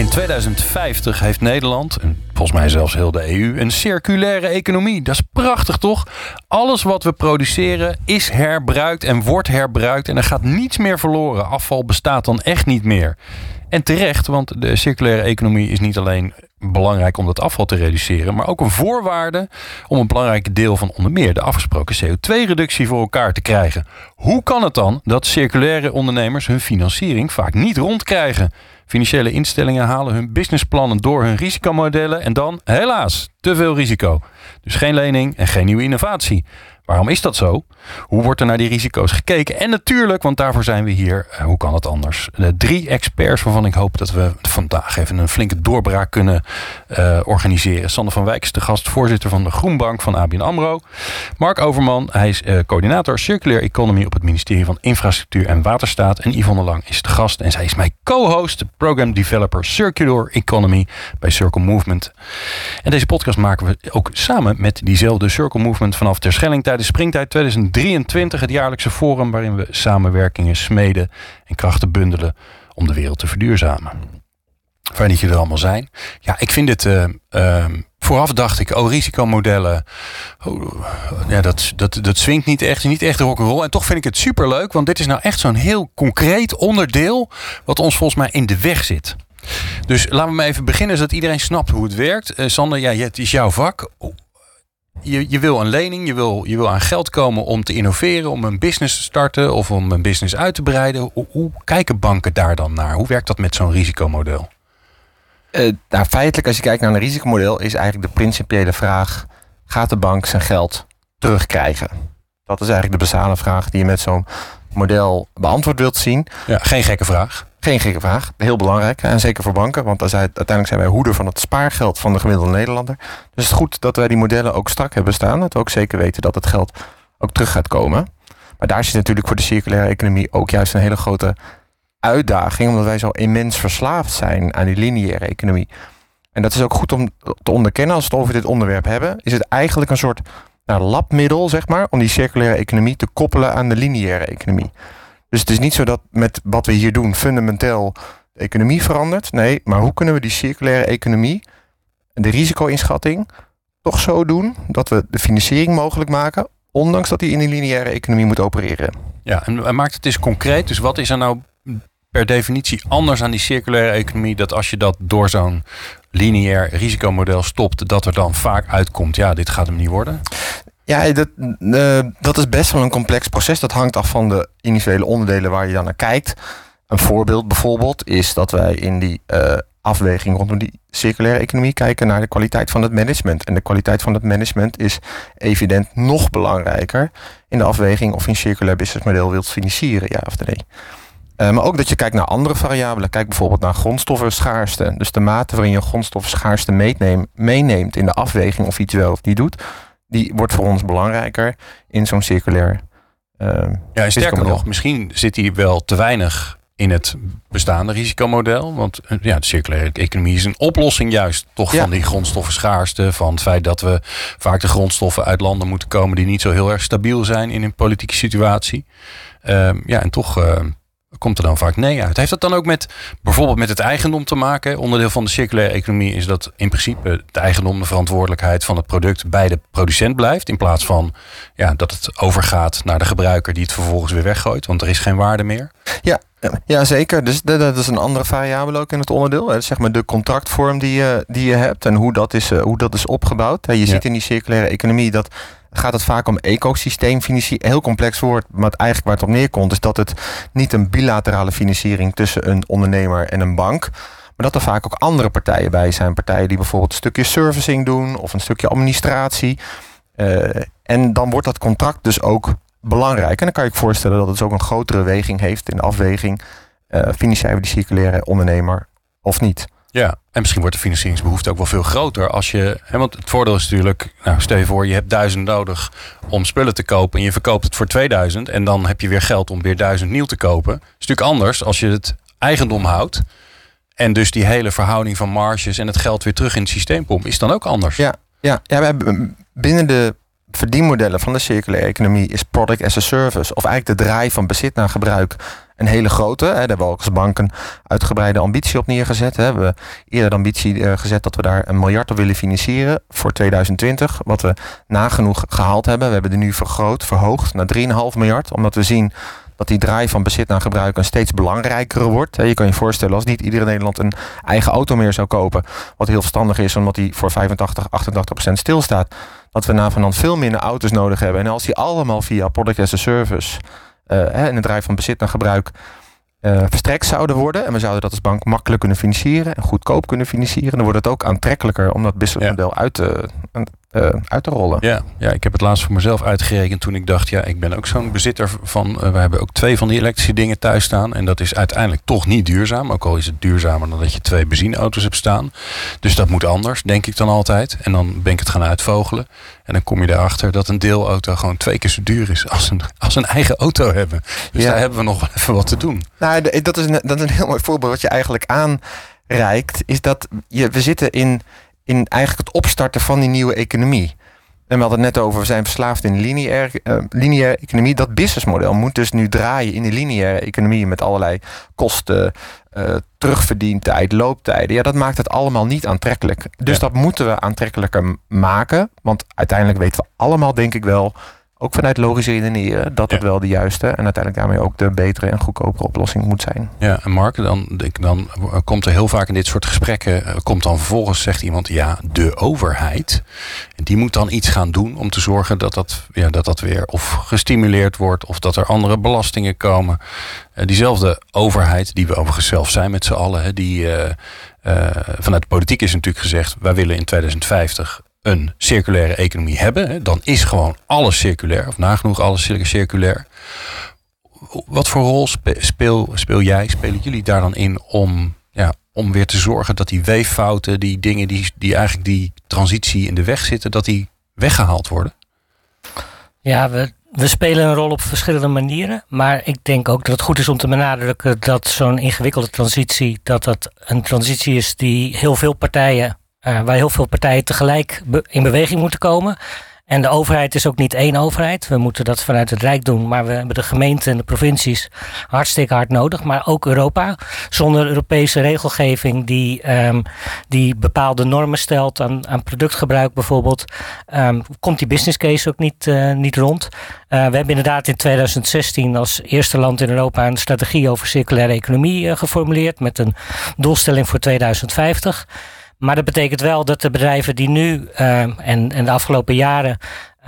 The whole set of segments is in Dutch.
In 2050 heeft Nederland, en volgens mij zelfs heel de EU, een circulaire economie. Dat is prachtig toch? Alles wat we produceren is herbruikt en wordt herbruikt en er gaat niets meer verloren. Afval bestaat dan echt niet meer. En terecht, want de circulaire economie is niet alleen belangrijk om dat afval te reduceren, maar ook een voorwaarde om een belangrijk deel van onder meer de afgesproken CO2-reductie voor elkaar te krijgen. Hoe kan het dan dat circulaire ondernemers hun financiering vaak niet rondkrijgen? Financiële instellingen halen hun businessplannen door hun risicomodellen en dan, helaas, te veel risico. Dus geen lening en geen nieuwe innovatie. Waarom is dat zo? Hoe wordt er naar die risico's gekeken? En natuurlijk, want daarvoor zijn we hier, eh, hoe kan het anders? De drie experts waarvan ik hoop dat we vandaag even een flinke doorbraak kunnen uh, organiseren. Sander van Wijk is de gast, voorzitter van de Groenbank van ABN AMRO. Mark Overman, hij is uh, coördinator Circular Economy op het ministerie van Infrastructuur en Waterstaat. En Yvonne Lang is de gast en zij is mijn co-host, program developer Circular Economy bij Circle Movement. En deze podcast maken we ook samen met diezelfde Circle Movement vanaf Terschelling tijdens Springtijd 2023, het jaarlijkse forum waarin we samenwerkingen smeden en krachten bundelen om de wereld te verduurzamen. Fijn dat jullie er allemaal zijn. Ja, ik vind het. Uh, uh, vooraf dacht ik, oh, risicomodellen. Oh, ja, dat, dat, dat swingt niet echt, niet echt rock'n'roll. En toch vind ik het superleuk, want dit is nou echt zo'n heel concreet onderdeel. wat ons volgens mij in de weg zit. Dus laten we maar even beginnen, zodat iedereen snapt hoe het werkt. Uh, Sander, ja, het is jouw vak je, je wil een lening, je wil, je wil aan geld komen om te innoveren, om een business te starten of om een business uit te breiden. Hoe, hoe kijken banken daar dan naar? Hoe werkt dat met zo'n risicomodel? Uh, nou, feitelijk, als je kijkt naar een risicomodel, is eigenlijk de principiële vraag: gaat de bank zijn geld terugkrijgen? Dat is eigenlijk de basale vraag die je met zo'n model beantwoord wilt zien. Ja, geen gekke vraag. Geen gekke vraag. Heel belangrijk. En zeker voor banken. Want uiteindelijk zijn wij hoeder van het spaargeld van de gemiddelde Nederlander. Dus het is goed dat wij die modellen ook strak hebben staan. Dat we ook zeker weten dat het geld ook terug gaat komen. Maar daar zit natuurlijk voor de circulaire economie ook juist een hele grote uitdaging. Omdat wij zo immens verslaafd zijn aan die lineaire economie. En dat is ook goed om te onderkennen als we het over dit onderwerp hebben. Is het eigenlijk een soort nou, labmiddel, zeg maar, om die circulaire economie te koppelen aan de lineaire economie. Dus het is niet zo dat met wat we hier doen fundamenteel de economie verandert. Nee, maar hoe kunnen we die circulaire economie en de risico-inschatting toch zo doen dat we de financiering mogelijk maken, ondanks dat die in die lineaire economie moet opereren. Ja, en maakt het eens concreet. Dus wat is er nou per definitie anders aan die circulaire economie dat als je dat door zo'n lineair risicomodel stopt, dat er dan vaak uitkomt, ja, dit gaat hem niet worden? Ja, dat, uh, dat is best wel een complex proces. Dat hangt af van de individuele onderdelen waar je dan naar kijkt. Een voorbeeld bijvoorbeeld is dat wij in die uh, afweging rondom die circulaire economie kijken naar de kwaliteit van het management. En de kwaliteit van het management is evident nog belangrijker in de afweging of je een circulair businessmodel wilt financieren, ja of nee. Uh, maar ook dat je kijkt naar andere variabelen. Kijk bijvoorbeeld naar grondstoffenschaarste. Dus de mate waarin je grondstoffenschaarste meeneemt in de afweging of iets wel of niet doet die wordt voor ons belangrijker in zo'n circulair. Uh, ja, sterker nog, misschien zit hij wel te weinig in het bestaande risicomodel. Want eh, ja, de circulaire economie is een oplossing juist toch van die grondstoffenschaarste. Van het feit dat we vaak de grondstoffen uit landen moeten komen die niet zo heel erg stabiel zijn in een politieke situatie. Uh, ja, en toch uh, komt er dan vaak nee uit. Heeft dat dan ook met bijvoorbeeld met het eigendom te maken? Onderdeel van de circulaire economie is dat in principe de eigendom de verantwoordelijkheid van het product bij de producent blijft. In plaats van ja, dat het overgaat naar de gebruiker die het vervolgens weer weggooit. Want er is geen waarde meer. Ja, ja, zeker. Dus dat is een andere variabele ook in het onderdeel. Zeg maar de contractvorm die je, die je hebt en hoe dat is, eh, hoe dat is opgebouwd. Je ziet in die circulaire economie dat gaat het vaak om ecosysteemfinanciering. Heel complex woord, maar eigenlijk waar het op neerkomt... is dat het niet een bilaterale financiering tussen een ondernemer en een bank... maar dat er vaak ook andere partijen bij zijn. Partijen die bijvoorbeeld een stukje servicing doen... of een stukje administratie. Uh, en dan wordt dat contract dus ook belangrijk. En dan kan je je voorstellen dat het dus ook een grotere weging heeft... in de afweging, uh, financieren we die circulaire ondernemer of niet. Ja, en misschien wordt de financieringsbehoefte ook wel veel groter als je. Hè, want het voordeel is natuurlijk, nou, stel je voor, je hebt duizend nodig om spullen te kopen en je verkoopt het voor 2000 en dan heb je weer geld om weer duizend nieuw te kopen. Het is natuurlijk anders als je het eigendom houdt. En dus die hele verhouding van marges en het geld weer terug in het systeem pompt, is dan ook anders. Ja, ja, ja we hebben binnen de verdienmodellen van de circulaire economie is product as a service. Of eigenlijk de draai van bezit naar gebruik een hele grote. Hè. Daar hebben we als bank een uitgebreide ambitie op neergezet. Hè. We hebben eerder de ambitie uh, gezet dat we daar een miljard op willen financieren voor 2020. Wat we nagenoeg gehaald hebben. We hebben die nu vergroot, verhoogd naar 3,5 miljard. Omdat we zien dat die draai van bezit naar gebruik een steeds belangrijkere wordt. Je kan je voorstellen als niet iedere Nederland een eigen auto meer zou kopen. Wat heel verstandig is, omdat die voor 85, 88 procent stilstaat. Dat we na van veel minder auto's nodig hebben. En als die allemaal via product as a service in het draai van bezit naar gebruik uh, verstrekt zouden worden. En we zouden dat als bank makkelijk kunnen financieren en goedkoop kunnen financieren. Dan wordt het ook aantrekkelijker om dat businessmodel uit, te, uh, uit te rollen. Ja, ja, ik heb het laatst voor mezelf uitgerekend toen ik dacht, ja, ik ben ook zo'n bezitter van, uh, we hebben ook twee van die elektrische dingen thuis staan. En dat is uiteindelijk toch niet duurzaam. Ook al is het duurzamer dan dat je twee benzineauto's hebt staan. Dus dat moet anders, denk ik dan altijd. En dan ben ik het gaan uitvogelen. En dan kom je erachter dat een deelauto gewoon twee keer zo duur is als een, als een eigen auto hebben. Dus daar hebben we nog wel even wat te doen. Nou, dat is, een, dat is een heel mooi voorbeeld wat je eigenlijk aanreikt. Is dat je, we zitten in in eigenlijk het opstarten van die nieuwe economie. En we hadden het net over, we zijn verslaafd in lineaire, uh, lineaire economie. Dat businessmodel moet dus nu draaien in de lineaire economie met allerlei kosten, uh, terugverdientijd, looptijden. Ja, dat maakt het allemaal niet aantrekkelijk. Dus dat moeten we aantrekkelijker maken. Want uiteindelijk weten we allemaal, denk ik wel, ook vanuit logische redeneren, dat het wel de juiste en uiteindelijk daarmee ook de betere en goedkopere oplossing moet zijn. Ja, en Mark, dan, dan komt er heel vaak in dit soort gesprekken, eh, komt dan vervolgens zegt iemand, ja, de overheid, die moet dan iets gaan doen om te zorgen dat dat, ja, dat, dat weer of gestimuleerd wordt of dat er andere belastingen komen. Uh, diezelfde overheid, die we overigens zelf zijn met z'n allen, die uh, vanuit de politiek is natuurlijk gezegd, wij willen in 2050 een circulaire economie hebben, dan is gewoon alles circulair, of nagenoeg alles circulair. Wat voor rol speel, speel jij, spelen jullie daar dan in om, ja, om weer te zorgen dat die weeffouten, die dingen die, die eigenlijk die transitie in de weg zitten, dat die weggehaald worden? Ja, we, we spelen een rol op verschillende manieren. Maar ik denk ook dat het goed is om te benadrukken dat zo'n ingewikkelde transitie, dat dat een transitie is die heel veel partijen uh, waar heel veel partijen tegelijk in beweging moeten komen. En de overheid is ook niet één overheid. We moeten dat vanuit het Rijk doen. Maar we hebben de gemeenten en de provincies hartstikke hard nodig. Maar ook Europa. Zonder Europese regelgeving die, um, die bepaalde normen stelt aan, aan productgebruik bijvoorbeeld. Um, komt die business case ook niet, uh, niet rond. Uh, we hebben inderdaad in 2016 als eerste land in Europa een strategie over circulaire economie geformuleerd. Met een doelstelling voor 2050. Maar dat betekent wel dat de bedrijven die nu uh, en, en de afgelopen jaren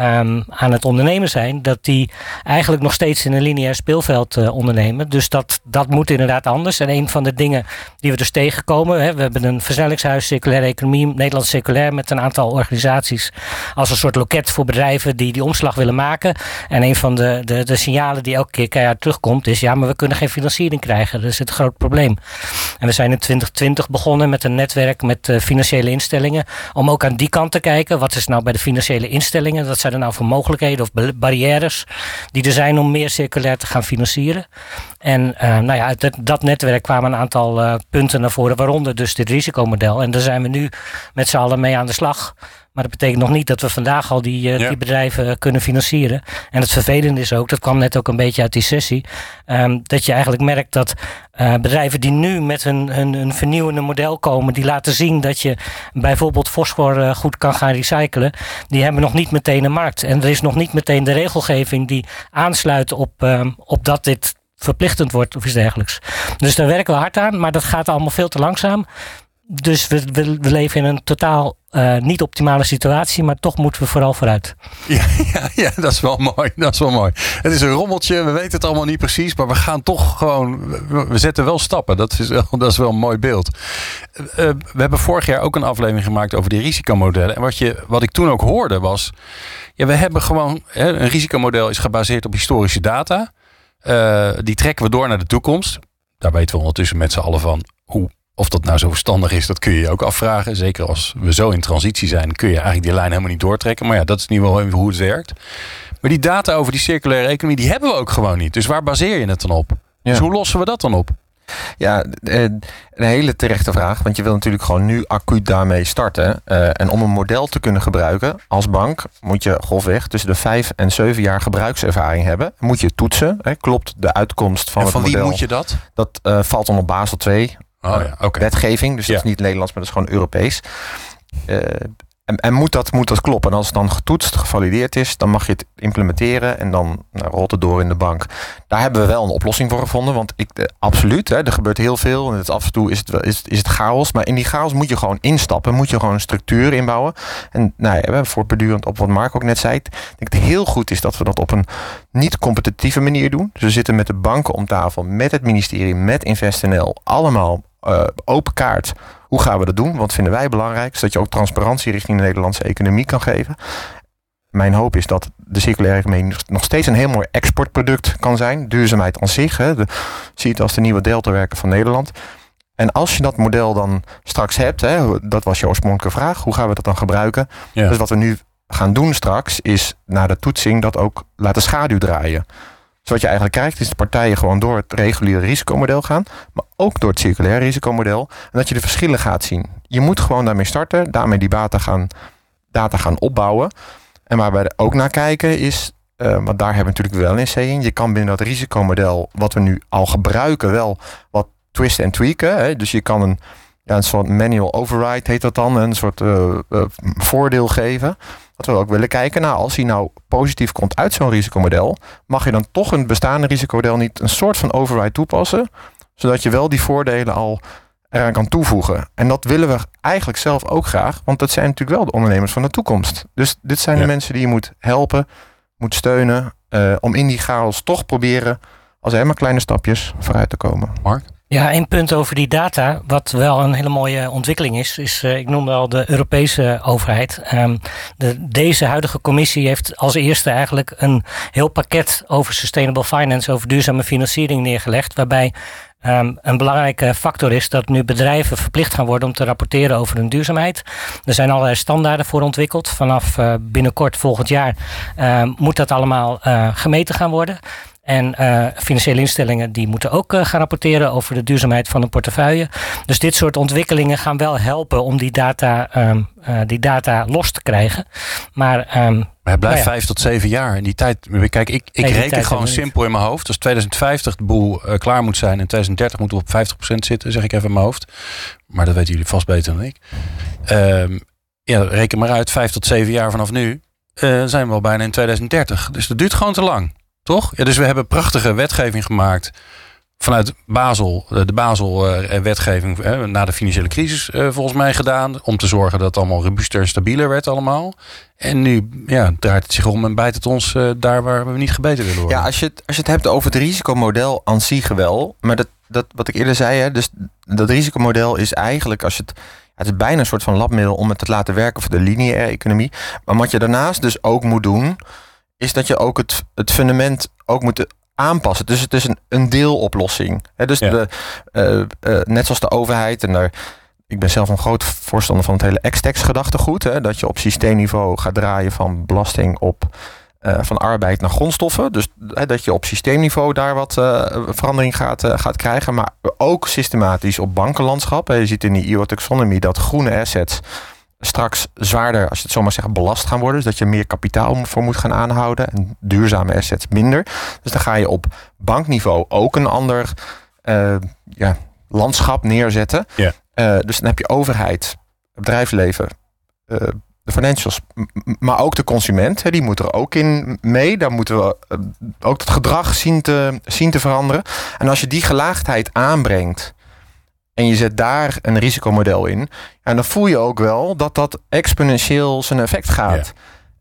um, aan het ondernemen zijn, dat die eigenlijk nog steeds in een lineair speelveld uh, ondernemen. Dus dat, dat moet inderdaad anders. En een van de dingen die we dus tegenkomen, hè, we hebben een versnellingshuis circulaire economie, Nederland circulair, met een aantal organisaties als een soort loket voor bedrijven die die omslag willen maken. En een van de, de, de signalen die elke keer keihard terugkomt is, ja, maar we kunnen geen financiering krijgen. Dat is het groot probleem. En we zijn in 2020 begonnen met een netwerk met uh, financiële instellingen, om ook aan die kant te kijken. Wat is nou bij de financiële instellingen? Dat zijn er nou voor mogelijkheden of barrières die er zijn om meer circulair te gaan financieren? En uh, nou ja, uit dat netwerk kwamen een aantal uh, punten naar voren, waaronder dus dit risicomodel. En daar zijn we nu met z'n allen mee aan de slag. Maar dat betekent nog niet dat we vandaag al die, uh, ja. die bedrijven kunnen financieren. En het vervelende is ook, dat kwam net ook een beetje uit die sessie, um, dat je eigenlijk merkt dat uh, bedrijven die nu met hun, hun, hun, vernieuwende model komen, die laten zien dat je bijvoorbeeld fosfor uh, goed kan gaan recyclen, die hebben nog niet meteen een markt. En er is nog niet meteen de regelgeving die aansluit op, um, op dat dit verplichtend wordt of iets dergelijks. Dus daar werken we hard aan, maar dat gaat allemaal veel te langzaam. Dus we, we, we leven in een totaal uh, niet optimale situatie, maar toch moeten we vooral vooruit. Ja, ja, dat is wel mooi. Dat is wel mooi. Het is een rommeltje, we weten het allemaal niet precies, maar we gaan toch gewoon, we zetten wel stappen. Dat is wel, dat is wel een mooi beeld. Uh, we hebben vorig jaar ook een aflevering gemaakt over die risicomodellen. En wat, je, wat ik toen ook hoorde was, ja, we hebben gewoon, hè, een risicomodel is gebaseerd op historische data. Die trekken we door naar de toekomst. Daar weten we ondertussen met z'n allen van hoe Of dat nou zo verstandig is, dat kun je je ook afvragen. Zeker als we zo in transitie zijn, kun je eigenlijk die lijn helemaal niet doortrekken. Maar ja, dat is niet wel hoe het werkt. Maar die data over die circulaire economie, die hebben we ook gewoon niet. Dus waar baseer je het dan op? Dus hoe lossen we dat dan op? Ja, eh, een hele terechte vraag. Want je wil natuurlijk gewoon nu acuut daarmee starten. Uh, en om een model te kunnen gebruiken als bank moet je grofweg tussen de vijf en zeven jaar gebruikservaring hebben. Moet je toetsen. Hè, klopt de uitkomst van, en van het model. wie moet je dat? Dat uh, valt onder Basel 2. Oh, ja, okay. Wetgeving. Dus dat is niet Nederlands, maar dat is gewoon Europees. En, en, moet, dat, moet dat kloppen? En als het dan getoetst, gevalideerd is, dan mag je het implementeren en dan nou, rolt het door in de bank. Daar hebben we wel een oplossing voor gevonden. Want ik, eh, absoluut, hè, er gebeurt heel veel. En het, af en toe is het, is, is het chaos. Maar in die chaos moet je gewoon instappen. Moet je gewoon een structuur inbouwen. En nou ja, voortbedurend op wat Mark ook net zei. Ik denk dat het heel goed is dat we dat op een niet competitieve manier doen. Dus we zitten met de banken om tafel, met het ministerie, met InvestNL. Allemaal uh, open kaart. Hoe gaan we dat doen? Wat vinden wij belangrijk? Zodat je ook transparantie richting de Nederlandse economie kan geven. Mijn hoop is dat de circulaire economie nog steeds een heel mooi exportproduct kan zijn. Duurzaamheid aan zich. Hè. De, zie het als de nieuwe deltawerker van Nederland. En als je dat model dan straks hebt, hè, dat was je oorspronkelijke vraag, hoe gaan we dat dan gebruiken? Ja. Dus wat we nu gaan doen straks, is na de toetsing dat ook laten schaduw draaien. Dus wat je eigenlijk krijgt, is dat partijen gewoon door het reguliere risicomodel gaan, maar ook door het circulaire risicomodel. En dat je de verschillen gaat zien. Je moet gewoon daarmee starten, daarmee die data gaan, data gaan opbouwen. En waar we ook naar kijken is, uh, want daar hebben we natuurlijk wel een C in. Je kan binnen dat risicomodel, wat we nu al gebruiken, wel wat twisten en tweaken. Dus je kan een, ja, een soort manual override heet dat dan, een soort uh, uh, voordeel geven. Dat we ook willen kijken, nou, als hij nou positief komt uit zo'n risicomodel, mag je dan toch een bestaande risicomodel niet een soort van override toepassen, zodat je wel die voordelen al eraan kan toevoegen. En dat willen we eigenlijk zelf ook graag, want dat zijn natuurlijk wel de ondernemers van de toekomst. Dus dit zijn ja. de mensen die je moet helpen, moet steunen, uh, om in die chaos toch proberen, als helemaal kleine stapjes, vooruit te komen. Mark? Ja, één punt over die data, wat wel een hele mooie ontwikkeling is, is uh, ik noemde al de Europese overheid. Um, de, deze huidige commissie heeft als eerste eigenlijk een heel pakket over sustainable finance, over duurzame financiering neergelegd, waarbij Um, een belangrijke factor is dat nu bedrijven verplicht gaan worden om te rapporteren over hun duurzaamheid. Er zijn allerlei standaarden voor ontwikkeld. Vanaf uh, binnenkort volgend jaar uh, moet dat allemaal uh, gemeten gaan worden. En uh, financiële instellingen die moeten ook uh, gaan rapporteren over de duurzaamheid van een portefeuille. Dus dit soort ontwikkelingen gaan wel helpen om die data, um, uh, die data los te krijgen. Maar, um, maar het blijft nou ja. vijf tot zeven jaar. In die tijd, kijk, ik, ik nee, reken gewoon simpel in mijn hoofd. Als 2050 de boel klaar moet zijn en 2030 moeten we op 50% zitten, zeg ik even in mijn hoofd. Maar dat weten jullie vast beter dan ik. Um, ja, reken maar uit, vijf tot zeven jaar vanaf nu. zijn we al bijna in 2030. Dus dat duurt gewoon te lang. Toch? Ja, dus we hebben prachtige wetgeving gemaakt vanuit Basel, de Basel-wetgeving eh, na de financiële crisis eh, volgens mij gedaan. Om te zorgen dat het allemaal robuuster en stabieler werd allemaal. En nu ja, draait het zich om en bijt het ons daar waar we niet gebeten willen worden. Ja, als je het, als je het hebt over het risicomodel aan zich. Maar dat, dat wat ik eerder zei, hè, dus dat risicomodel is eigenlijk als je het... Het is bijna een soort van labmiddel om het te laten werken voor de lineaire economie. Maar wat je daarnaast dus ook moet doen is dat je ook het, het fundament ook moet aanpassen. Dus het is een, een deeloplossing. He, dus ja. de, uh, uh, net zoals de overheid en daar. Ik ben zelf een groot voorstander van het hele ex-tax gedachtegoed. Hè, dat je op systeemniveau gaat draaien van belasting op uh, van arbeid naar grondstoffen. Dus hè, dat je op systeemniveau daar wat verandering gaat, gaat krijgen. Maar ook systematisch op bankenlandschap. Je ziet in die EU-taxonomie dat groene assets straks zwaarder, als je het zomaar zegt, belast gaan worden. Dus dat je meer kapitaal voor moet gaan aanhouden. En duurzame assets minder. Dus dan ga je op bankniveau ook een ander uh, ja, landschap neerzetten. Yeah. Uh, dus dan heb je overheid, bedrijfsleven, uh, de financials, maar ook de consument. Hè, die moet er ook in mee. Daar moeten we ook het gedrag zien te, zien te veranderen. En als je die gelaagdheid aanbrengt en je zet daar een risicomodel in, en dan voel je ook wel dat dat exponentieel zijn effect gaat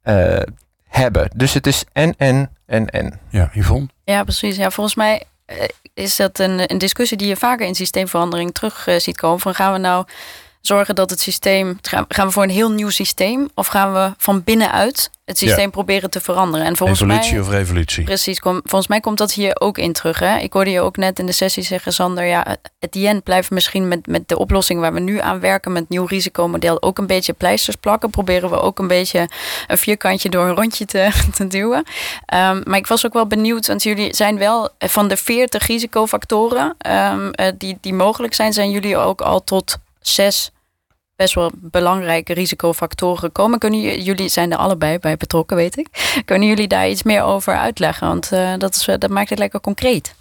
ja. uh, hebben. Dus het is en, en, en, en. Ja, Yvonne? Ja, precies. Ja, volgens mij is dat een, een discussie die je vaker in systeemverandering terug uh, ziet komen. Van gaan we nou zorgen dat het systeem. Gaan we voor een heel nieuw systeem? Of gaan we van binnenuit het systeem proberen te veranderen? En volgens Evolutie mij, of revolutie? Precies. Kom, volgens mij komt dat hier ook in terug. Hè? Ik hoorde je ook net in de sessie zeggen, Sander. Ja, het end blijft misschien met, met de oplossing waar we nu aan werken, met nieuw risicomodel, ook een beetje pleisters plakken. Proberen we ook een beetje een vierkantje door een rondje te, te duwen. Um, maar ik was ook wel benieuwd, want jullie zijn wel van de 40 risicofactoren um, die, die mogelijk zijn, zijn jullie ook al tot zes best wel belangrijke risicofactoren gekomen. Kunnen jullie zijn er allebei bij betrokken, weet ik. Kunnen jullie daar iets meer over uitleggen? Want uh, dat, is, dat maakt het lekker concreet.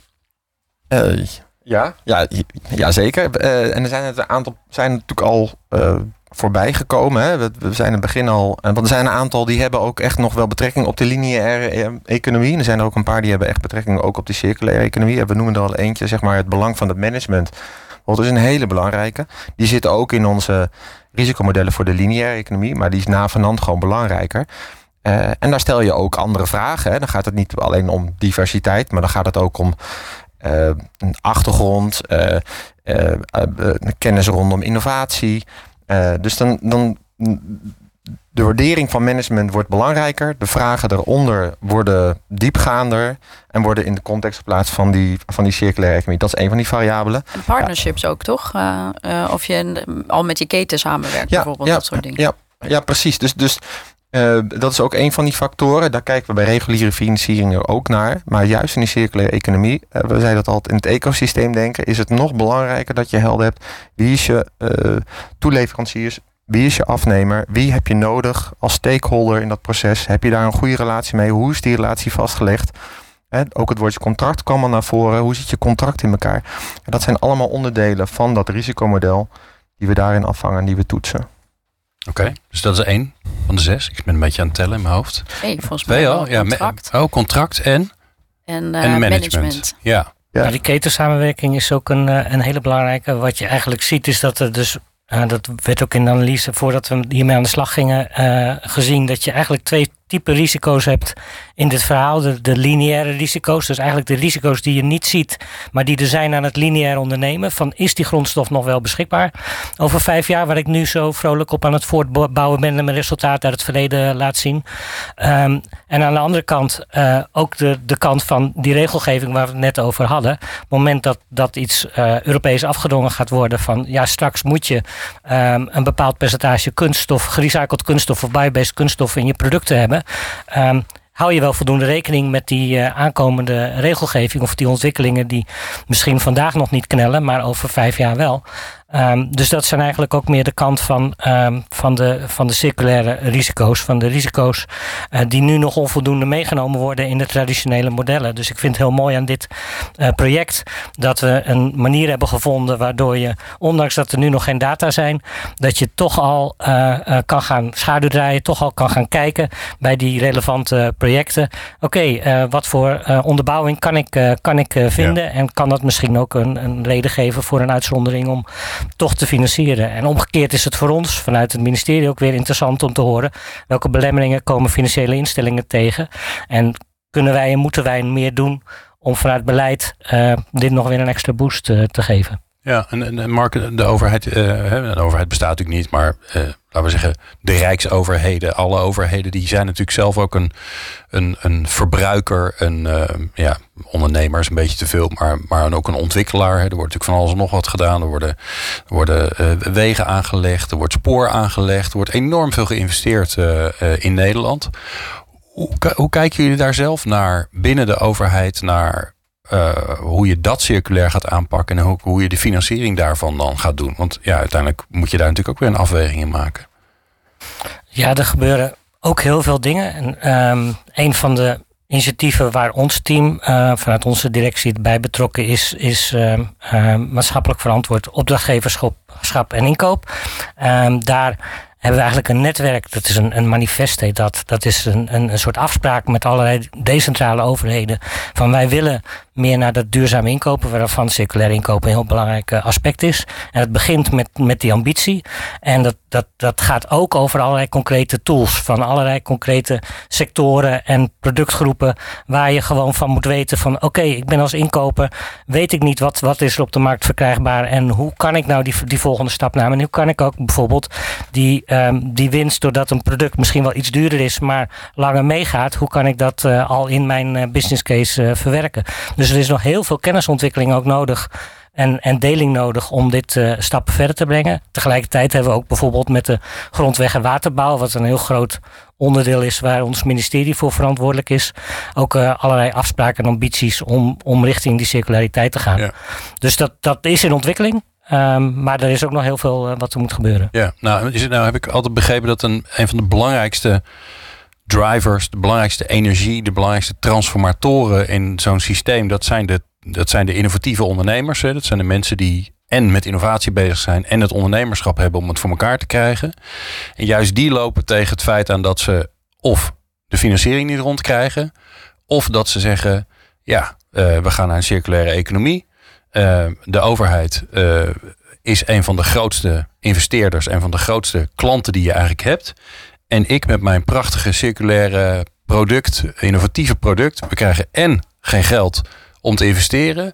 Uh, ja, ja, ja, zeker. Uh, en er zijn het een aantal zijn natuurlijk al voorbij gekomen. Hè. We, we, zijn in het begin al. Want er zijn een aantal die hebben ook echt nog wel betrekking op de lineaire economie. En er zijn er ook een paar die hebben echt betrekking ook op de circulaire economie. we noemen er al eentje, zeg maar, het belang van het management dat is een hele belangrijke. Die zit ook in onze risicomodellen voor de lineaire economie, maar die is navenant gewoon belangrijker. Uh, en daar stel je ook andere vragen. Hè. Dan gaat het niet alleen om diversiteit, maar dan gaat het ook om uh, een achtergrond, uh, kennis rondom innovatie. dus dan, dan de waardering van management wordt belangrijker. De vragen eronder worden diepgaander en worden in de context geplaatst van die, van die circulaire economie. Dat is een van die variabelen. En partnerships ook, toch? Uh, uh, of je al met je keten samenwerkt, bijvoorbeeld, dat soort dingen. Ja, ja precies. Dus, dus uh, dat is ook een van die factoren. Daar kijken we bij reguliere financiering ook naar. Maar juist in die circulaire economie, we zeiden dat altijd in het ecosysteem denken, is het nog belangrijker dat je helder hebt wie is je toeleveranciers, wie is je afnemer? Wie heb je nodig als stakeholder in dat proces? Heb je daar een goede relatie mee? Hoe is die relatie vastgelegd? ook het woordje contract kwam al naar voren. Hoe zit je contract in elkaar? dat zijn allemaal onderdelen van dat risicomodel die we daarin afvangen en die we toetsen. Oké, dus dat is één van de zes. Ik ben een beetje aan het tellen in mijn hoofd. Nee, volgens mij al. Ja, contract. oh, contract en? En, uh, en management. management. Ja. Ja. die ketensamenwerking is ook een, eh, een hele belangrijke. Wat je eigenlijk ziet is dat er dus dat werd ook in de analyse voordat we hiermee aan de slag gingen uh, gezien dat je eigenlijk twee type risico's hebt in dit verhaal. De, lineaire risico's, dus eigenlijk de risico's die je niet ziet, maar die er zijn aan het lineair ondernemen. Van is die grondstof nog wel beschikbaar over vijf jaar, waar ik nu zo vrolijk op aan het voortbouwen ben en mijn resultaten uit het verleden laat zien. Um, en aan de andere kant uh, ook de, de kant van die regelgeving waar we het net over hadden. Op het moment dat, dat iets uh, Europees afgedwongen gaat worden van ja, straks moet je um, een bepaald percentage kunststof, gerecycled kunststof of biobased kunststof in je producten hebben. Um, hou je wel voldoende rekening met die uh, aankomende regelgeving of die ontwikkelingen die misschien vandaag nog niet knellen, maar over vijf jaar wel. Um, dus dat zijn eigenlijk ook meer de kant van, um, van, de, van de circulaire risico's. Van de risico's uh, die nu nog onvoldoende meegenomen worden in de traditionele modellen. Dus ik vind het heel mooi aan dit uh, project dat we een manier hebben gevonden waardoor je, ondanks dat er nu nog geen data zijn, dat je toch al uh, kan gaan schaduwdraaien, toch al kan gaan kijken bij die relevante projecten. Oké, okay, wat voor onderbouwing kan ik, kan ik vinden? Ja. En kan dat misschien ook een, een reden geven voor een uitzondering om toch te financieren. En omgekeerd is het voor ons vanuit het ministerie ook weer interessant om te horen welke belemmeringen komen financiële instellingen tegen. En kunnen wij en moeten wij meer doen om vanuit beleid uh, dit nog weer een extra boost uh, te geven. Ja, en, en Mark, de overheid, uh, de overheid bestaat natuurlijk niet, maar uh, laten we zeggen, de rijksoverheden, alle overheden, die zijn natuurlijk zelf ook een, een, een verbruiker, een uh, ja, ondernemer is een beetje te veel, maar, maar ook een ontwikkelaar. Er wordt natuurlijk van alles en nog wat gedaan. Er worden, er worden wegen aangelegd, er wordt spoor aangelegd, er wordt enorm veel geïnvesteerd in Nederland. Hoe, hoe kijken jullie daar zelf naar binnen de overheid, naar uh, hoe je dat circulair gaat aanpakken en hoe je de financiering daarvan dan gaat doen. Want ja, uiteindelijk moet je daar natuurlijk ook weer een afweging in maken. Ja, er gebeuren ook heel veel dingen. En um, een van de initiatieven waar ons team uh, vanuit onze directie bij betrokken is, is uh, uh, maatschappelijk verantwoord opdrachtgeverschap en inkoop. Ehm, daar hebben we eigenlijk een netwerk. Dat is een, een manifest heet dat. Dat is een, een soort afspraak met allerlei decentrale overheden. Van wij willen meer naar dat duurzaam inkopen, waarvan circulair inkopen een heel belangrijk eh, aspect is. En het begint met, met die ambitie. En dat, dat, dat gaat ook over allerlei concrete tools van allerlei concrete sectoren en productgroepen waar je gewoon van moet weten van oké, ik ben als inkoper, weet ik niet wat, wat is er op de markt verkrijgbaar en hoe kan ik nou die, die volgende stap nemen. En hoe kan ik ook bijvoorbeeld die, um, die winst, doordat een product misschien wel iets duurder is, maar langer meegaat, hoe kan ik dat uh, al in mijn uh, business case verwerken. Dus er is nog heel veel kennisontwikkeling ook nodig en, en deling nodig om dit uh, stappen verder te brengen. Tegelijkertijd hebben we ook bijvoorbeeld met de grondweg en waterbouw, wat een heel groot onderdeel is waar ons ministerie voor verantwoordelijk is, ook uh, allerlei afspraken en ambities om, om richting die circulariteit te gaan. Ja. Dus dat, dat is in ontwikkeling. Um, maar er is ook nog heel veel uh, wat er moet gebeuren. Ja, nou, is het, nou heb ik altijd begrepen dat een, een van de belangrijkste drivers, de belangrijkste energie, de belangrijkste transformatoren in zo'n systeem, dat zijn de dat zijn de innovatieve ondernemers. Hè. Dat zijn de mensen die en met innovatie bezig zijn en het ondernemerschap hebben om het voor elkaar te krijgen. En juist die lopen tegen het feit aan dat ze of de financiering niet rondkrijgen, of dat ze zeggen: ja, uh, we gaan naar een circulaire economie. Uh, de overheid uh, is een van de grootste investeerders en van de grootste klanten die je eigenlijk hebt. En ik met mijn prachtige circulaire product, innovatieve product, we krijgen en geen geld om te investeren.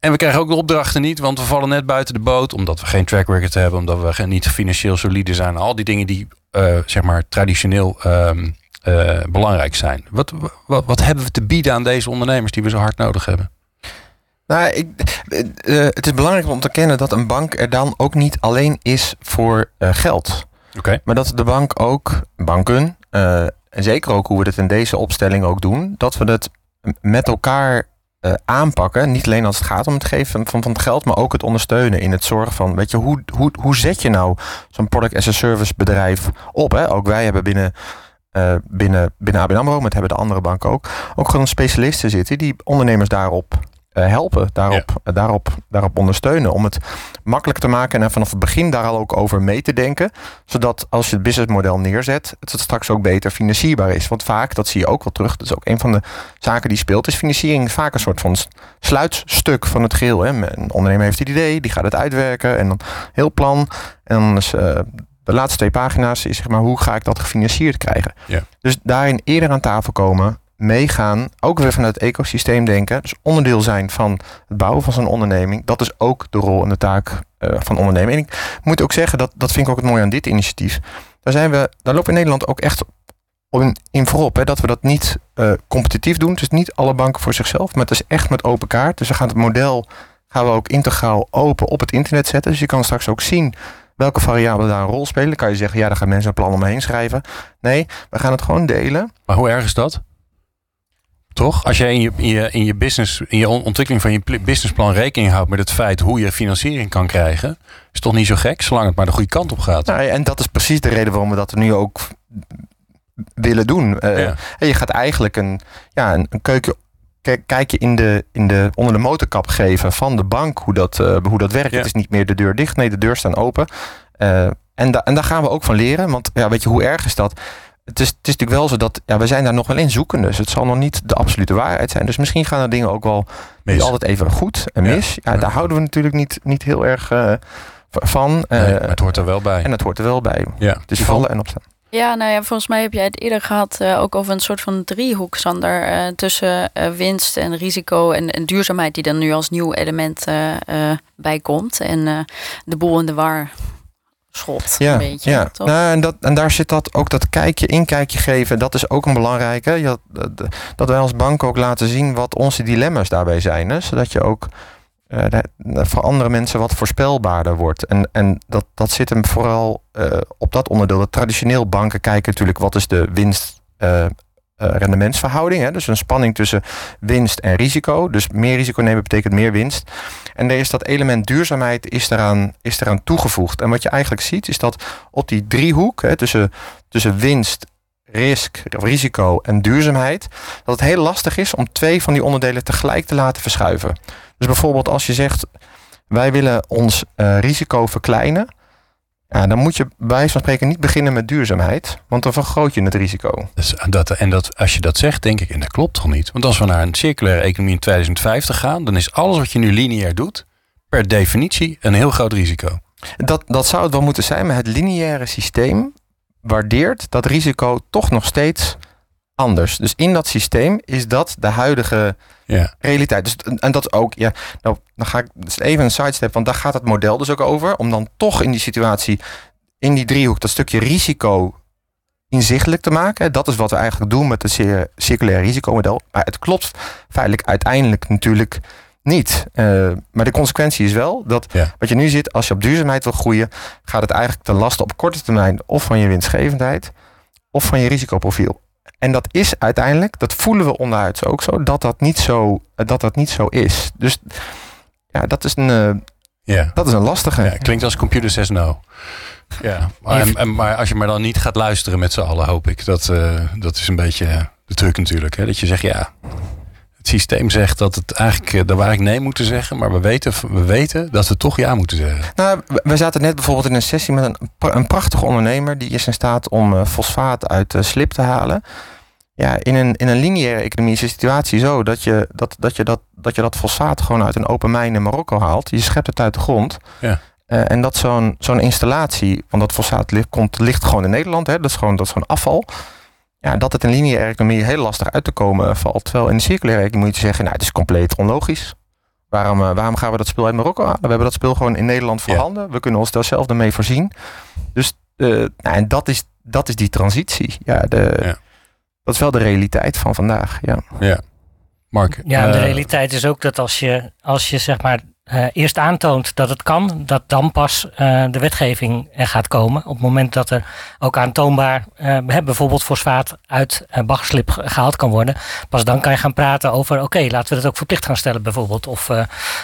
En we krijgen ook de opdrachten niet, want we vallen net buiten de boot. Omdat we geen track record hebben, omdat we niet financieel solide zijn. Al die dingen die uh, zeg maar traditioneel um, uh, belangrijk zijn. Wat, wat, wat hebben we te bieden aan deze ondernemers die we zo hard nodig hebben? Nou, ik, uh, het is belangrijk om te kennen dat een bank er dan ook niet alleen is voor geld. Okay. Maar dat de bank ook, banken, en zeker ook hoe we het in deze opstelling ook doen, dat we het met elkaar uh, aanpakken. Niet alleen als het gaat om het geven van, van het geld, maar ook het ondersteunen in het zorgen van, weet je, hoe, hoe, hoe zet je nou zo'n product as a service bedrijf op? Hè? Ook wij hebben binnen, uh, binnen, binnen ABN AMRO, maar het hebben de andere banken ook, ook gewoon specialisten zitten die ondernemers daarop helpen, daarop, ja. daarop, daarop ondersteunen. Om het makkelijk te maken en vanaf het begin daar al ook over mee te denken. Zodat als je het businessmodel neerzet, het straks ook beter financierbaar is. Want vaak, dat zie je ook wel terug, dat is ook een van de zaken die speelt, is financiering vaak een soort van sluitstuk van het geheel. Hè. Een ondernemer heeft het idee, die gaat het uitwerken en dan heel plan. En dan is uh, de laatste twee pagina's is zeg maar hoe ga ik dat gefinancierd krijgen. Ja. Dus daarin eerder aan tafel komen, meegaan, ook weer vanuit het ecosysteem denken. Dus onderdeel zijn van het bouwen van zo'n onderneming. Dat is ook de rol en de taak uh, van ondernemen. En ik moet ook zeggen, dat, dat vind ik ook het mooie aan dit initiatief. Daar, zijn we, daar lopen in Nederland ook echt in, in voorop. Hè, dat we dat niet uh, competitief doen. Dus niet alle banken voor zichzelf. Maar het is echt met open kaart. Dus we gaan het model gaan we ook integraal open op het internet zetten. Dus je kan straks ook zien welke variabelen daar een rol spelen. Dan kan je zeggen, ja, daar gaan mensen een plan omheen schrijven. Nee, we gaan het gewoon delen. Maar hoe erg is dat? Toch? Als jij in je, in je, in je business, in je ontwikkeling van je businessplan rekening houdt met het feit hoe je financiering kan krijgen, is toch niet zo gek, zolang het maar de goede kant op gaat. Nou, en dat is precies de reden waarom we dat nu ook willen doen. Uh, ja. Je gaat eigenlijk een, ja, een, een keuken kijk je in de, in de, onder de motorkap geven van de bank hoe dat, uh, hoe dat werkt. Ja. Het is niet meer de deur dicht, nee, de deur staan open. Uh, en, da en daar gaan we ook van leren. Want ja, weet je, hoe erg is dat? Het is, het is natuurlijk wel zo dat ja, we zijn daar nog wel in zoeken. Dus het zal nog niet de absolute waarheid zijn. Dus misschien gaan er dingen ook wel niet altijd even goed en mis. Ja, ja daar houden we natuurlijk niet, niet heel erg uh, van. Nee, uh, het hoort er wel bij. En het hoort er wel bij. Ja. Dus vallen en opstaan. Ja, nou ja, volgens mij heb jij het eerder gehad uh, ook over een soort van driehoek, Sander. Uh, tussen uh, winst en risico en, en, duurzaamheid, die dan nu als nieuw element bij komt. En de boel in de war schot. Ja, een beetje, ja. Nou, en, dat, en daar zit dat ook dat kijkje, inkijkje geven. Dat is ook een belangrijke. Ja, dat, dat wij als bank ook laten zien wat onze dilemma's daarbij zijn. Hè? Zodat je ook uh, voor andere mensen wat voorspelbaarder wordt. En, en dat, dat zit hem vooral uh, op dat onderdeel. Dat traditioneel banken kijken natuurlijk wat is de winst. Uh, rendementsverhouding. Hè? Dus een spanning tussen winst en risico. Dus meer risico nemen betekent meer winst. En er is dat element duurzaamheid is eraan, is eraan toegevoegd. En wat je eigenlijk ziet is dat op die driehoek hè, tussen, tussen winst, risico en duurzaamheid, dat het heel lastig is om twee van die onderdelen tegelijk te laten verschuiven. Dus bijvoorbeeld als je zegt, wij willen ons uh, risico verkleinen, Ja, dan moet je bij wijze van spreken niet beginnen met duurzaamheid, want dan vergroot je het risico. Dus dat, en dat, als je dat zegt, denk ik, en dat klopt toch niet? Want als we naar een circulaire economie in 2050 gaan, dan is alles wat je nu lineair doet, per definitie een heel groot risico. Dat, dat zou het wel moeten zijn, maar het lineaire systeem waardeert dat risico toch nog steeds anders. Dus in dat systeem is dat de huidige ja. realiteit. Dus, en dat ook, ja, nou, dan ga ik dus even een sidestep, want daar gaat het model dus ook over. Om dan toch in die situatie, in die driehoek, dat stukje risico inzichtelijk te maken. Dat is wat we eigenlijk doen met het circulaire risicomodel. Maar het klopt feitelijk uiteindelijk natuurlijk niet. Uh, maar de consequentie is wel dat wat je nu ziet, als je op duurzaamheid wil groeien, gaat het eigenlijk ten laste op korte termijn of van je winstgevendheid of van je risicoprofiel. En dat is uiteindelijk, dat voelen we onderhuids ook zo, dat dat niet zo, dat dat niet zo is. Dus ja, dat is een, uh, ja. dat is een lastige. Ja, klinkt als computer says no. Ja, maar, en, maar als je maar dan niet gaat luisteren met z'n allen, hoop ik. Dat, uh, dat is een beetje de truc natuurlijk. Hè? Dat je zegt, ja, het systeem zegt dat het eigenlijk, eh, dat we eigenlijk nee moeten zeggen, maar we weten, we weten dat we toch ja moeten zeggen. Nou, we zaten net bijvoorbeeld in een sessie met een, een prachtige ondernemer die is in staat om uh, fosfaat uit uh, slip te halen. Ja, in een, in een lineaire economie is de situatie zo dat je dat, dat, je dat, dat je dat fosfaat gewoon uit een open mijn in Marokko haalt. Je schept het uit de grond. Ja. en dat zo'n zo'n installatie, want dat fosfaat ligt, komt, ligt gewoon in Nederland, hè, dat is gewoon, dat is gewoon afval ja, dat het in lineaire economie heel lastig uit te komen valt. Terwijl in de circulaire economie moet je zeggen, nou, het is compleet onlogisch. Waarom, uh, waarom gaan we dat spul uit Marokko halen? We hebben dat spul gewoon in Nederland voorhanden. We kunnen ons daar zelf ermee voorzien. Dus uh, nou, en dat, is, dat is die transitie. Ja, de, ja. Dat is wel de realiteit van vandaag. Ja, ja. Mark. Ja, de eh, realiteit is ook dat als je, als je zeg maar uh, eerst aantoont dat het kan, dat dan pas uh, de wetgeving er gaat komen. Op het moment dat er ook aantoonbaar uh, bijvoorbeeld fosfaat uit uh, baggerslip gehaald kan worden, pas dan kan je gaan praten over oké, laten we dat ook verplicht gaan stellen bijvoorbeeld. Of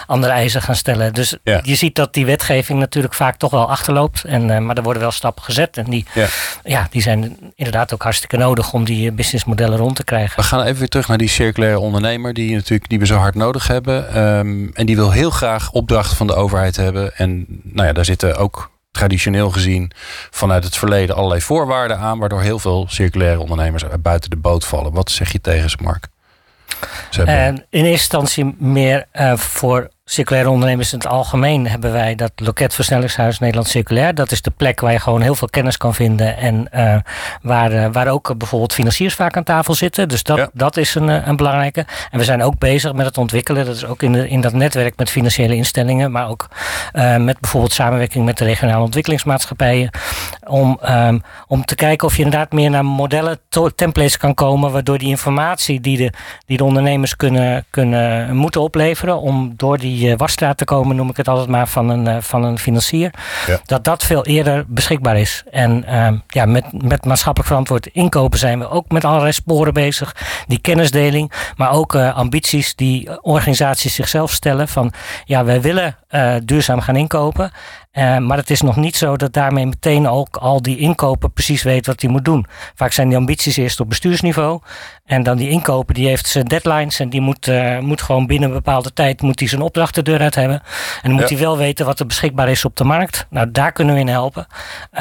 andere eisen gaan stellen. Dus ja. je ziet dat die wetgeving natuurlijk vaak toch wel achterloopt. En, maar er worden wel stappen gezet. En die, ja. ja. die zijn inderdaad ook hartstikke nodig om die businessmodellen rond te krijgen. We gaan even weer terug naar die circulaire ondernemer die, natuurlijk, die we zo hard nodig hebben. Um, en die wil heel graag opdrachten van de overheid hebben. En nou ja, daar zitten ook traditioneel gezien vanuit het verleden allerlei voorwaarden aan, waardoor heel veel circulaire ondernemers buiten de boot vallen. Wat zeg je tegen ze, Mark? Ze in eerste instantie meer uh, voor circulaire ondernemers in het algemeen hebben wij dat Loket Versnellingshuis Nederland Circulair. Dat is de plek waar je gewoon heel veel kennis kan vinden. En uh, waar, uh, waar ook bijvoorbeeld financiers vaak aan tafel zitten. Dus dat, dat is een, een belangrijke. En we zijn ook bezig met het ontwikkelen. Dat is ook in, de, in dat netwerk met financiële instellingen. Maar ook uh, met bijvoorbeeld samenwerking met de regionale ontwikkelingsmaatschappijen. Om, um, om te kijken of je inderdaad meer naar modellen, templates kan komen. Waardoor die informatie die de, die de ondernemers kunnen, kunnen moeten opleveren. Om door die die wasstraat te komen, noem ik het altijd maar, van een, eh, van een financier. Dat dat veel eerder beschikbaar is. En ehm, ja, met, met maatschappelijk verantwoord inkopen zijn we ook met allerlei sporen bezig. Die kennisdeling, maar ook uh, ambities die organisaties zichzelf stellen. Van ja, wij willen duurzaam gaan inkopen. Uh, maar het is nog niet zo dat daarmee meteen ook al die inkopen precies weet wat hij moet doen. Vaak zijn die ambities eerst op bestuursniveau. En dan die inkopen, die heeft zijn deadlines. En die moet, uh, moet gewoon binnen een bepaalde tijd moet hij zijn opdracht de deur uit hebben. En dan moet hij wel weten wat er beschikbaar is op de markt. Nou, daar kunnen we in helpen.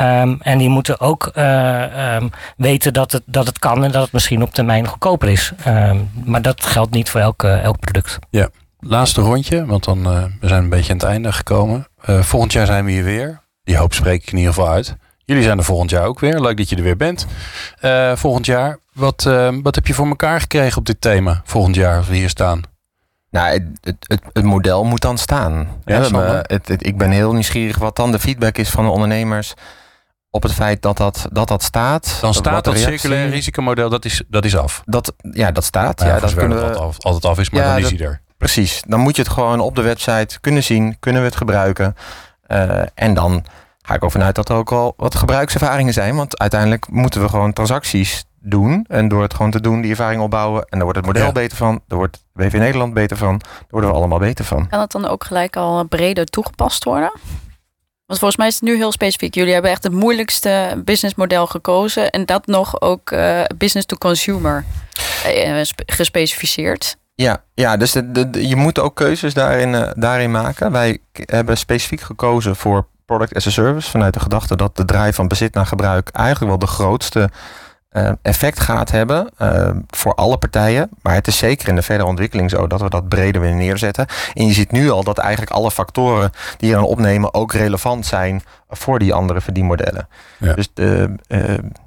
Um, en die moeten ook uh, um, weten dat het, dat het kan en dat het misschien op termijn goedkoper is. Um, maar dat geldt niet voor elk, elk product. Ja, laatste rondje, want dan uh, we zijn een beetje aan het einde gekomen. Uh, volgend jaar zijn we hier weer. Die hoop spreek ik in ieder geval uit. Jullie zijn er volgend jaar ook weer. Leuk dat je er weer bent. Uh, volgend jaar. Wat, wat heb je voor elkaar gekregen op dit thema volgend jaar als we hier staan? Nou, het, het, het, model moet dan staan. Ja, het, ik ben heel nieuwsgierig wat dan de feedback is van de ondernemers op het feit dat dat, dat, dat staat. Dan staat dat circulaire risicomodel, dat is, dat is af. Dat, ja, dat staat. Ja, ja dat kunnen we, altijd, altijd af is, maar dan is hij er. Precies, dan moet je het gewoon op de website kunnen zien, kunnen we het gebruiken. Uh, en dan ga ik over uit dat er ook al wat gebruikservaringen zijn. Want uiteindelijk moeten we gewoon transacties doen. En door het gewoon te doen, die ervaring opbouwen. En dan wordt het model beter van. Daar wordt WV Nederland beter van. Daar worden we allemaal beter van. Kan het dan ook gelijk al breder toegepast worden? Want volgens mij is het nu heel specifiek. Jullie hebben echt het moeilijkste businessmodel gekozen. En dat nog ook uh, business to consumer uh, gespecificeerd. Ja, ja dus de, je moet ook keuzes daarin, uh, daarin maken. Wij hebben specifiek gekozen voor product as a service. Vanuit de gedachte dat de draai van bezit naar gebruik eigenlijk wel de grootste uh, effect gaat hebben uh, voor alle partijen. Maar het is zeker in de verdere ontwikkeling zo dat we dat breder willen neerzetten. En je ziet nu al dat eigenlijk alle factoren die je dan opnemen ook relevant zijn voor die andere verdienmodellen. Ja. Dus de,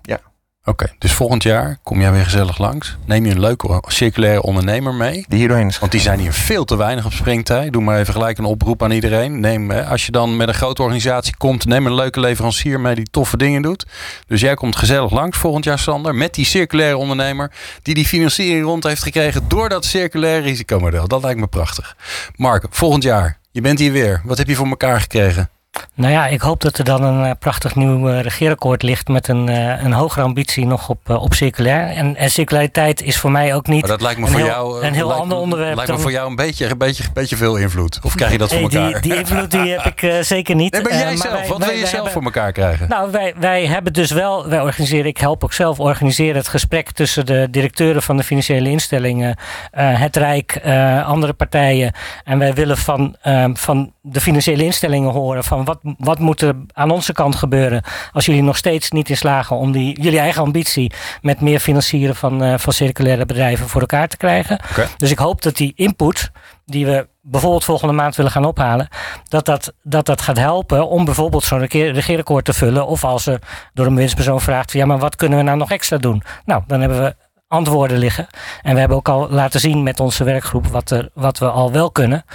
ja. Oké, dus volgend jaar kom jij weer gezellig langs. Neem je een leuke circulaire ondernemer mee. Die hier doorheen is. Want die zijn hier veel te weinig op springtijd. Doe maar even gelijk een oproep aan iedereen. Neem, als je dan met een grote organisatie komt, neem een leuke leverancier mee die toffe dingen doet. Dus jij komt gezellig langs volgend jaar, Sander. Met die circulaire ondernemer die die financiering rond heeft gekregen door dat circulaire risicomodel. Dat lijkt me prachtig. Mark, volgend jaar. Je bent hier weer. Wat heb je voor elkaar gekregen? Nou ja, ik hoop dat er dan een uh, prachtig nieuw uh, regeerakkoord ligt met een, uh, een hogere ambitie nog op, op circulair. En, en, circulariteit is voor mij ook niet. Maar dat lijkt me voor heel, jou een heel lijkt, ander onderwerp. Lijkt me voor jou een beetje, een beetje, een beetje veel invloed. Of krijg je dat voor hey, elkaar? Die, die invloed die heb ik zeker niet. Nee, maar jij zelf, wij, wat wij, wil je zelf hebben, voor elkaar krijgen? Nou, wij, wij hebben dus wel, wij organiseren, ik help ook zelf organiseren het gesprek tussen de directeuren van de financiële instellingen, het Rijk, andere partijen. En wij willen van, van de financiële instellingen horen van wat, wat moet er aan onze kant gebeuren als jullie nog steeds niet in slagen om die, jullie eigen ambitie met meer financieren van, uh, van circulaire bedrijven voor elkaar te krijgen. Okay. Dus ik hoop dat die input die we bijvoorbeeld volgende maand willen gaan ophalen, dat dat, dat, dat gaat helpen om bijvoorbeeld zo'n regeerakkoord te vullen. Of als er door een bewindspersoon vraagt, ja maar wat kunnen we nou nog extra doen? Nou, dan hebben we antwoorden liggen. En we hebben ook al laten zien met onze werkgroep wat, er, wat we al wel kunnen.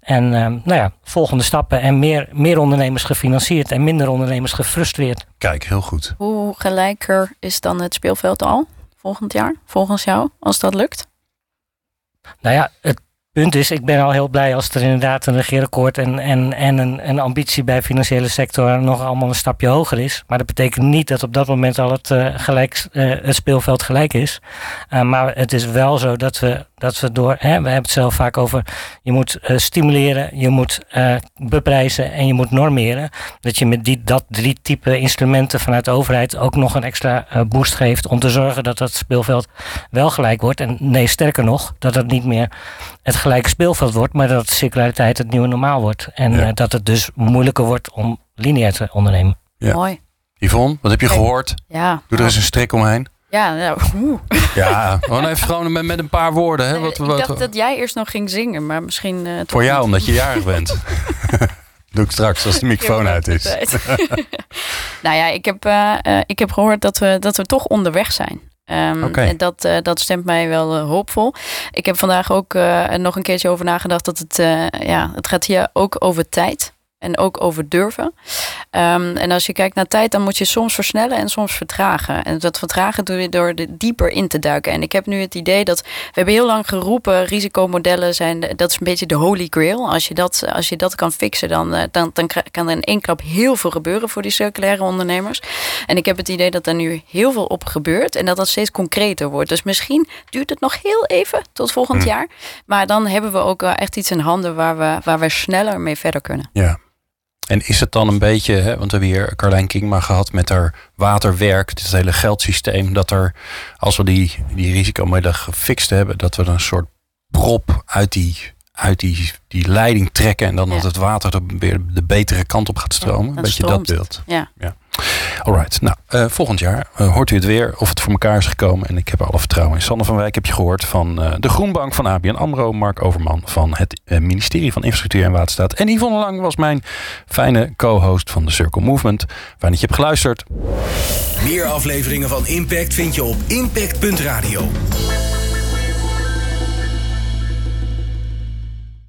En uh, nou ja, volgende stappen en meer, meer ondernemers gefinancierd en minder ondernemers gefrustreerd. Kijk, heel goed. Hoe gelijker is dan het speelveld al volgend jaar, volgens jou, als dat lukt? Nou ja, het punt is, ik ben al heel blij als er inderdaad een regeerakkoord en, en, en een, een ambitie bij de financiële sector nog allemaal een stapje hoger is. Maar dat betekent niet dat op dat moment al het, uh, gelijk, uh, het speelveld gelijk is. Uh, maar het is wel zo dat we, dat we door, hè, we hebben het zelf vaak over, je moet stimuleren, je moet beprijzen en je moet normeren. Dat je met die, dat drie type instrumenten vanuit de overheid ook nog een extra boost geeft om te zorgen dat dat speelveld wel gelijk wordt. En nee, sterker nog, dat het niet meer het gelijke speelveld wordt, maar dat circulariteit het nieuwe normaal wordt. En Ja. uh, dat het dus moeilijker wordt om lineair te ondernemen. Ja. Mooi. Yvonne, wat heb je gehoord? Ja. Doe er eens een strik omheen. Ja, nou, oeh. Ja, gewoon even gewoon met, met een paar woorden. Hè? Nee, Wat, ik wat, dacht dat jij eerst nog ging zingen, maar misschien... eh, voor jou, niet. omdat je jarig bent. Doe ik straks als de microfoon uit is. nou ja, ik heb, eh, eh, ik heb gehoord dat we, dat we toch onderweg zijn. Ehm. En dat, eh, dat stemt mij wel eh, hoopvol. Ik heb vandaag ook eh, nog een keertje over nagedacht dat het, ja, het gaat hier ook over tijd. En ook over durven. Ehm, en als je kijkt naar tijd, dan moet je soms versnellen en soms vertragen. En dat vertragen doe je door er dieper in te duiken. En ik heb nu het idee dat we hebben heel lang geroepen, risicomodellen zijn, de- dat is een beetje de holy grail. Als je dat, als je dat kan fixen, dan, eh, dan, dan kan er in één klap heel veel gebeuren voor die circulaire ondernemers. En ik heb het idee dat er nu heel veel op gebeurt en dat dat steeds concreter wordt. Dus misschien duurt het nog heel even tot volgend Hm. jaar. Maar dan hebben we ook echt iets in handen waar we, waar we sneller mee verder kunnen. Ja. En is het dan een beetje, hè, want we hebben hier Carlijn Kingma gehad met haar waterwerk, dit hele geldsysteem, dat er, als we die, die risicomodellen gefixt hebben, dat we er een soort prop uit die, uit die, die leiding trekken en dan Ja. dat het water er weer de betere kant op gaat stromen. Ja, een dat beetje stroomt. dat beeld. Ja. Alright, nou, eh, volgend jaar eh, hoort u het weer of het voor elkaar is gekomen. En ik heb alle vertrouwen in. Sander van Wijk heb je gehoord van eh, de Groenbank van ABN AMRO. Mark Overman van het ministerie van Infrastructuur en Waterstaat. En Yvonne Lang was mijn fijne co-host van de Circle Movement. Fijn dat je hebt geluisterd. Meer afleveringen van Impact vind je op impact.radio.